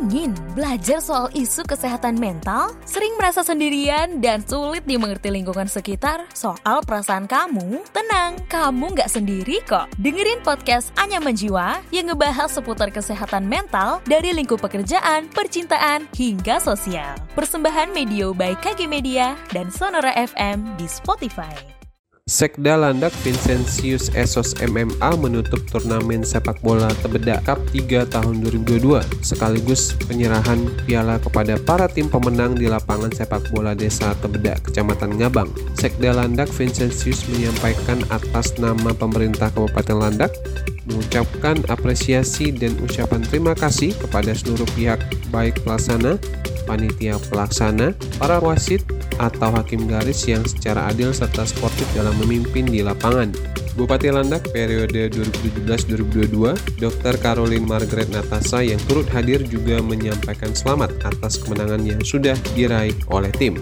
Ingin belajar soal isu kesehatan mental, sering merasa sendirian dan sulit dimengerti lingkungan sekitar soal perasaan kamu? Tenang, kamu nggak sendiri kok. Dengerin podcast Anyaman Jiwa yang ngebahas seputar kesehatan mental dari lingkup pekerjaan, percintaan, hingga sosial. Persembahan Medio by KG Media dan Sonora FM di Spotify. Sekda Landak Vincentius Esos MMA menutup turnamen sepak bola Tebedak Cup 3 tahun 2022 sekaligus penyerahan piala kepada para tim pemenang di lapangan sepak bola Desa Tebedak, Kecamatan Ngabang. Sekda Landak Vincentius menyampaikan atas nama pemerintah Kabupaten Landak mengucapkan apresiasi dan ucapan terima kasih kepada seluruh pihak baik pelaksana, panitia pelaksana, para wasit, atau hakim garis yang secara adil serta sportif dalam memimpin di lapangan. Bupati Landak periode 2017-2022, Dr. Caroline Margaret Natasa yang turut hadir juga menyampaikan selamat atas kemenangan yang sudah diraih oleh tim.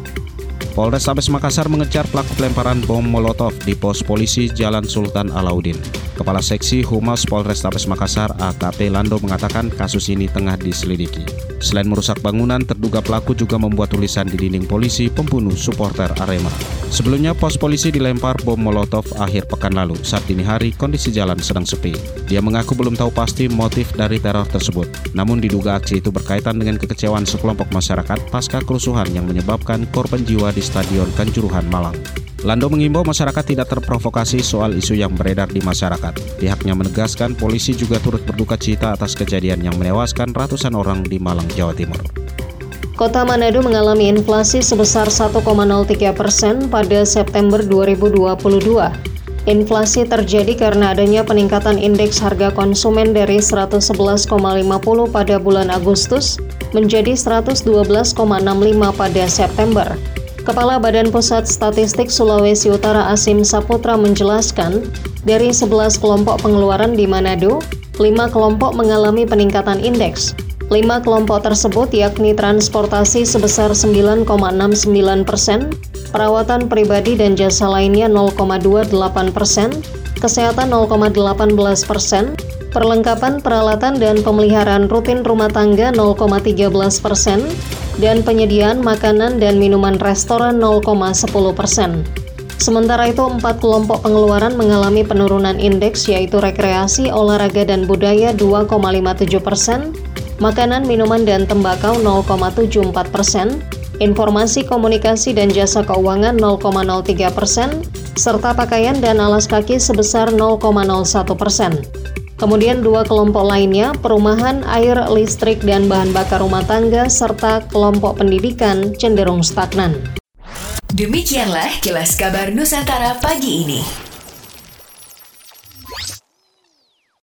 Polrestabes Makassar mengejar pelaku pelemparan bom Molotov di pos polisi Jalan Sultan Alauddin. Kepala Seksi Humas Polrestabes Makassar AKP Lando mengatakan kasus ini tengah diselidiki. Selain merusak bangunan, terduga pelaku juga membuat tulisan di dinding polisi pembunuh supporter Arema. Sebelumnya pos polisi dilempar bom Molotov akhir pekan lalu. Saat dini hari kondisi jalan sedang sepi. Dia mengaku belum tahu pasti motif dari teror tersebut. Namun diduga aksi itu berkaitan dengan kekecewaan sekelompok masyarakat pasca kerusuhan yang menyebabkan korban jiwa di Stadion Kanjuruhan Malang. Lando mengimbau masyarakat tidak terprovokasi soal isu yang beredar di masyarakat. Pihaknya menegaskan polisi juga turut berduka cita atas kejadian yang menewaskan ratusan orang di Malang, Jawa Timur. Kota Manado mengalami inflasi sebesar 1,03 persen pada September 2022. Inflasi terjadi karena adanya peningkatan indeks harga konsumen dari 111,50 pada bulan Agustus menjadi 112,65 pada September. Kepala Badan Pusat Statistik Sulawesi Utara Asim Saputra menjelaskan, dari 11 kelompok pengeluaran di Manado, 5 kelompok mengalami peningkatan indeks. 5 kelompok tersebut yakni transportasi sebesar 9,69 persen, perawatan pribadi dan jasa lainnya 0,28 persen, kesehatan 0,18 persen, perlengkapan peralatan dan pemeliharaan rutin rumah tangga 0,13 persen, dan penyediaan makanan dan minuman restoran 0,10 persen. Sementara itu, empat kelompok pengeluaran mengalami penurunan indeks yaitu rekreasi, olahraga, dan budaya 2,57 persen, makanan, minuman, dan tembakau 0,74 persen, informasi komunikasi dan jasa keuangan 0,03 persen, serta pakaian dan alas kaki sebesar 0,01 persen. Kemudian dua kelompok lainnya, perumahan, air, listrik, dan bahan bakar rumah tangga, serta kelompok pendidikan cenderung stagnan. Demikianlah kilas kabar Nusantara pagi ini.